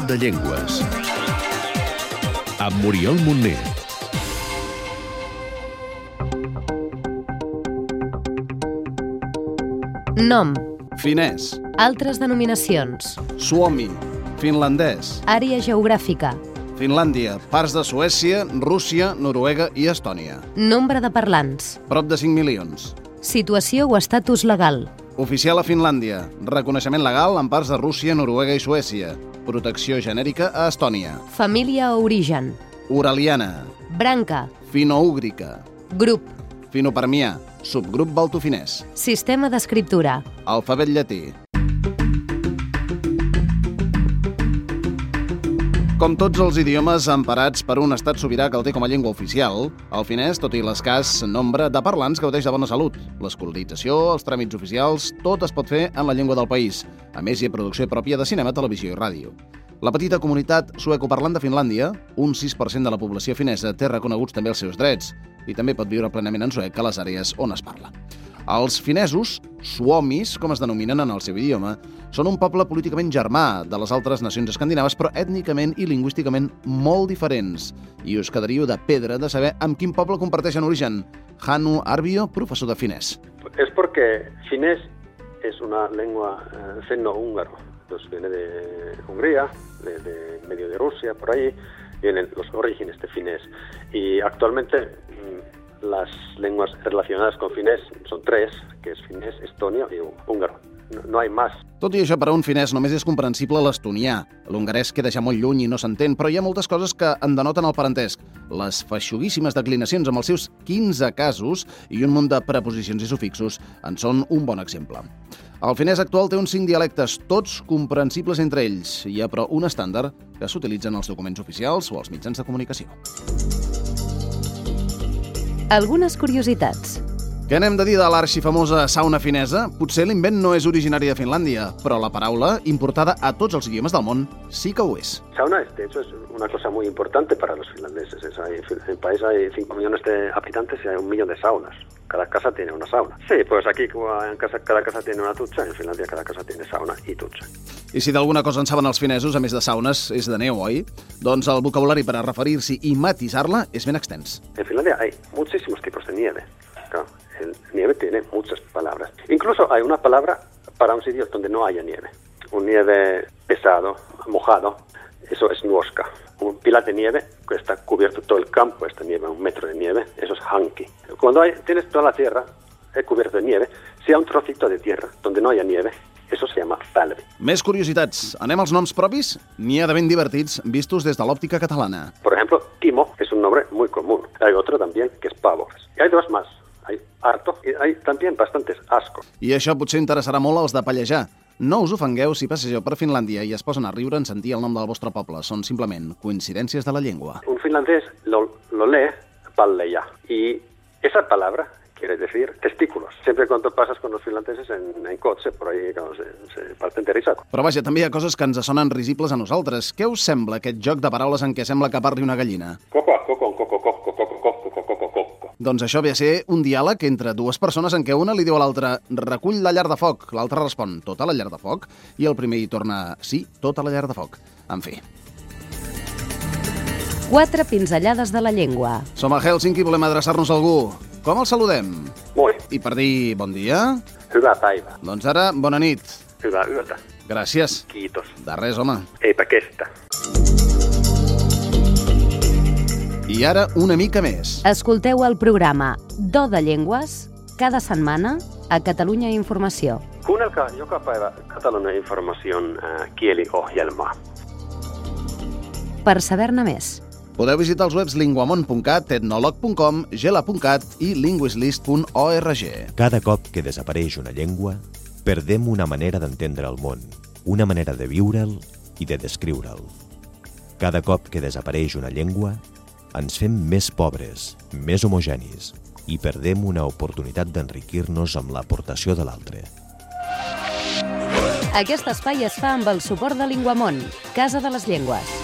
Tot de llengües. Amb Muriel Montner. Nom, Finès, altres denominacions, Suomi, finlandès, àrea geogràfica, Finlàndia, parts de Suècia, Rússia, Noruega i Estònia. nombre de parlants, Prop de 5 milions. situació o estatus legal, Oficial a Finlàndia. Reconeixement legal en parts de Rússia, Noruega i Suècia. Protecció genèrica a Estònia. família o origen, Uraliana. branca, Finoúgrica. grup, Finopermià. Subgrup baltofinès. sistema d'escriptura, Alfabet llatí. Com tots els idiomes emparats per un estat sobirà que el té com a llengua oficial, el finès, tot i l'escàs nombre de parlants, gaudeix de bona salut. L'escolarització, els tràmits oficials, tot es pot fer en la llengua del país. A més, hi ha producció pròpia de cinema, televisió i ràdio. La petita comunitat suecoparlant de Finlàndia, un 6% de la població finesa, té reconeguts també els seus drets i també pot viure plenament en suec a les àrees on es parla. Els finesos, suomis, com es denominen en el seu idioma, són un poble políticament germà de les altres nacions escandinaves, però ètnicament i lingüísticament molt diferents. I us quedaríeu de pedra de saber amb quin poble comparteixen origen. Hanu Arbio, professor de finès. Es porque finés es una lengua eh, fenno-húngaro. Entonces viene de Hungría, de, de medio de Rusia, por ahí vienen los orígenes de finés. Y actualmente mm, las lenguas relacionadas con finés son tres, que es finés, estonio y húngaro. No, hay más. Tot i això, per a un finès només és comprensible l'estonià. L'hongarès queda ja molt lluny i no s'entén, però hi ha moltes coses que en denoten el parentesc. Les feixuguíssimes declinacions amb els seus 15 casos i un munt de preposicions i sufixos en són un bon exemple. El finès actual té uns cinc dialectes, tots comprensibles entre ells. Hi ha, però, un estàndard que s'utilitza en els documents oficials o als mitjans de comunicació. algunes curiositats, Què n'hem de dir de l'arxifamosa sauna finesa? Potser l'invent no és originari de Finlàndia, però la paraula, importada a tots els idiomes del món, sí que ho és. Sauna, de hecho, es una cosa muy importante para los finlandeses. Es, hay, en el país hay 5 millones de habitantes y hay un millón de saunas. Cada casa tiene una sauna. Sí, pues aquí en casa, cada casa tiene una ducha, en Finlandia cada casa tiene sauna y ducha. I si d'alguna cosa en saben els finesos, a més de saunes, és de neu, oi? Doncs el vocabulari per a referir-s'hi i matisar-la és ben extens. En Finlandia hay muchísimos tipos de nieve. Claro, el nieve tiene muchas palabras. Incluso hay una palabra para un sitio donde no haya nieve. Un nieve pesado, mojado, eso es nuoska. Un pilar de nieve que está cubierto todo el campo, esta nieve, un metro de nieve, eso es hanki. Cuando hay, tienes toda la tierra eh, cubierta de nieve, si hay un trocito de tierra donde no haya nieve, eso se llama talvi. Més curiositats. Anem als noms propis? N'hi ha de ben divertits, vistos des de l'òptica catalana. Por ejemplo, Timo es un nombre muy común. Hay otro también que es Pavo. Y hay dos más. Ai, hartos ai, també también bastantes ascos. I això potser interessarà molt als de Pallejà. No us ofengueu si passegeu per Finlàndia i es posen a riure en sentir el nom del vostre poble. Són simplement coincidències de la llengua. Un finlandès lo, lo lee palleja. I esa palabra quiere decir testículos. Siempre cuando pasas con los finlandeses en, en cotxe, por ahí no, se, se parten de risa. Però vaja, també hi ha coses que ens sonen risibles a nosaltres. Què us sembla aquest joc de paraules en què sembla que parli una gallina? Coco, coco, coco, coco, coco, doncs això ve a ser un diàleg entre dues persones en què una li diu a l'altra recull la llar de foc, l'altra respon tota la llar de foc, i el primer hi torna sí, tota la llar de foc. En fi, quatre pinzellades de la llengua, som a Helsinki i volem adreçar-nos a algú. Com el saludem? Moi, I per dir bon dia, hyvää päivää, doncs ara bona nit. hyvää yötä, Gràcies. kiitos, De res, home. eipä kestä. I ara una mica més. escolteu el programa Do de Llengües cada setmana a Catalunya Informació. Kuunnelkaa joka päivä Katalonian information äh, kieliohjelmaa. Per saber-ne més, Podeu visitar els webs linguamont.cat, etnolog.com, gela.cat i linguislist.org. Cada cop que desapareix una llengua, perdem una manera d'entendre el món, una manera de viure'l i de descriure'l. Cada cop que desapareix una llengua, ens fem més pobres, més homogenis i perdem una oportunitat d'enriquir-nos amb l'aportació de l'altre. aquest espai es fa amb el suport de Linguamont, Casa de les Llengües.